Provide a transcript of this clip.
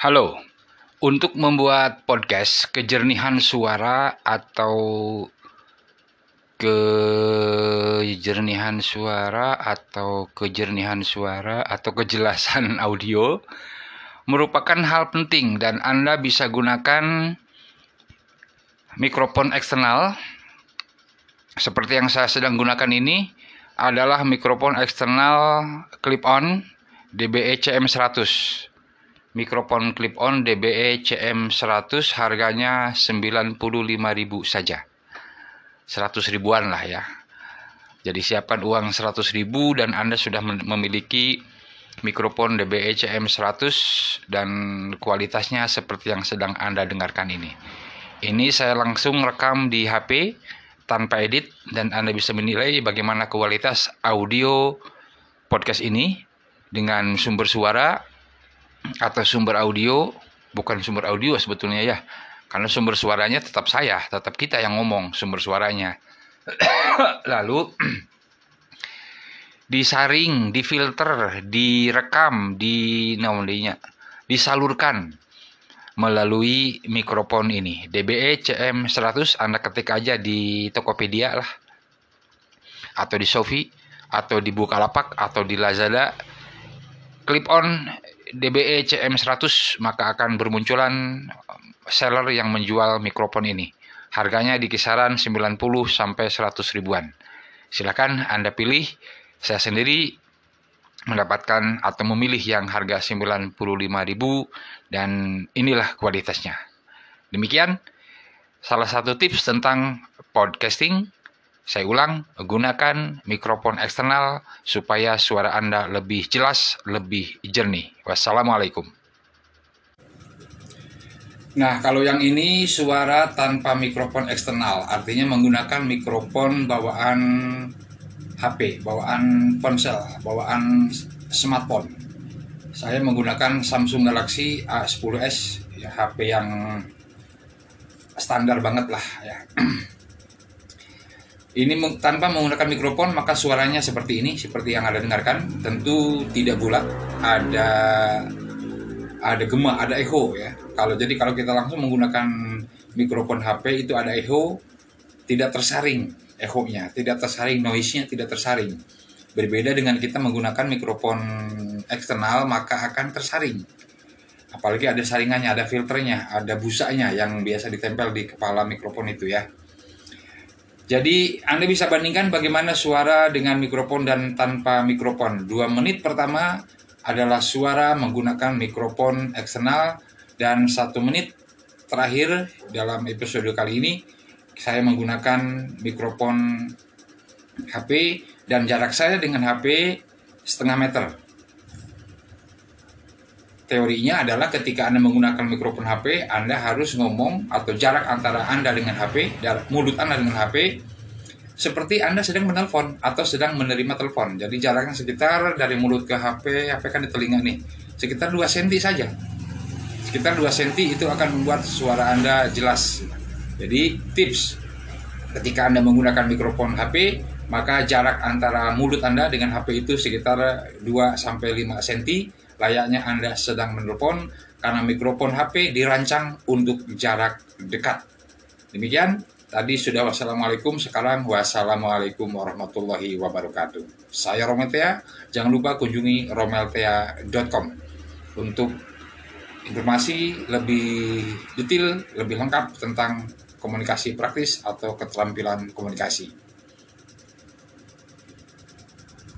Halo, untuk membuat podcast kejernihan suara atau kejernihan suara atau kejernihan suara atau kejelasan audio merupakan hal penting dan Anda bisa gunakan mikrofon eksternal. Seperti yang saya sedang gunakan ini adalah mikrofon eksternal clip-on DBE CM100 mikrofon clip-on DBE CM100 harganya 95.000 saja. 100 ribuan lah ya. Jadi siapkan uang 100 ribu dan Anda sudah memiliki mikrofon DBE CM100 dan kualitasnya seperti yang sedang Anda dengarkan ini. Ini saya langsung rekam di HP tanpa edit dan Anda bisa menilai bagaimana kualitas audio podcast ini dengan sumber suara atau sumber audio bukan sumber audio sebetulnya ya. Karena sumber suaranya tetap saya tetap kita yang ngomong sumber suaranya. Lalu disaring difilter direkam di namanya disalurkan melalui mikrofon ini. DBE CM100 Anda ketik aja di Tokopedia lah. Atau di Shopee atau di Bukalapak atau di Lazada clip on DBE CM100 maka akan bermunculan um, seller yang menjual mikrofon ini. Harganya di kisaran 90 sampai 100 ribuan. Silakan Anda pilih. Saya sendiri mendapatkan atau memilih yang harga 95.000 dan inilah kualitasnya. Demikian salah satu tips tentang podcasting saya ulang, gunakan mikrofon eksternal supaya suara Anda lebih jelas, lebih jernih. Wassalamualaikum. Nah, kalau yang ini suara tanpa mikrofon eksternal, artinya menggunakan mikrofon bawaan HP, bawaan ponsel, bawaan smartphone. Saya menggunakan Samsung Galaxy A10s, ya HP yang standar banget lah ya. Ini tanpa menggunakan mikrofon maka suaranya seperti ini, seperti yang Anda dengarkan. Tentu tidak bulat, ada ada gema, ada echo ya. Kalau jadi kalau kita langsung menggunakan mikrofon HP itu ada echo, tidak tersaring echo-nya, tidak tersaring noise-nya, tidak tersaring. Berbeda dengan kita menggunakan mikrofon eksternal maka akan tersaring. Apalagi ada saringannya, ada filternya, ada busanya yang biasa ditempel di kepala mikrofon itu ya. Jadi Anda bisa bandingkan bagaimana suara dengan mikrofon dan tanpa mikrofon. Dua menit pertama adalah suara menggunakan mikrofon eksternal dan satu menit terakhir dalam episode kali ini saya menggunakan mikrofon HP dan jarak saya dengan HP setengah meter. Teorinya adalah ketika Anda menggunakan mikrofon HP, Anda harus ngomong atau jarak antara Anda dengan HP, jarak mulut Anda dengan HP, seperti Anda sedang menelpon atau sedang menerima telepon. Jadi jaraknya sekitar dari mulut ke HP, HP kan di telinga nih, sekitar 2 cm saja. Sekitar 2 cm itu akan membuat suara Anda jelas. Jadi tips, ketika Anda menggunakan mikrofon HP, maka jarak antara mulut Anda dengan HP itu sekitar 2 sampai 5 cm layaknya Anda sedang menelpon karena mikrofon HP dirancang untuk jarak dekat. Demikian, tadi sudah wassalamualaikum, sekarang wassalamualaikum warahmatullahi wabarakatuh. Saya Romeltea, jangan lupa kunjungi romeltea.com untuk informasi lebih detail, lebih lengkap tentang komunikasi praktis atau keterampilan komunikasi.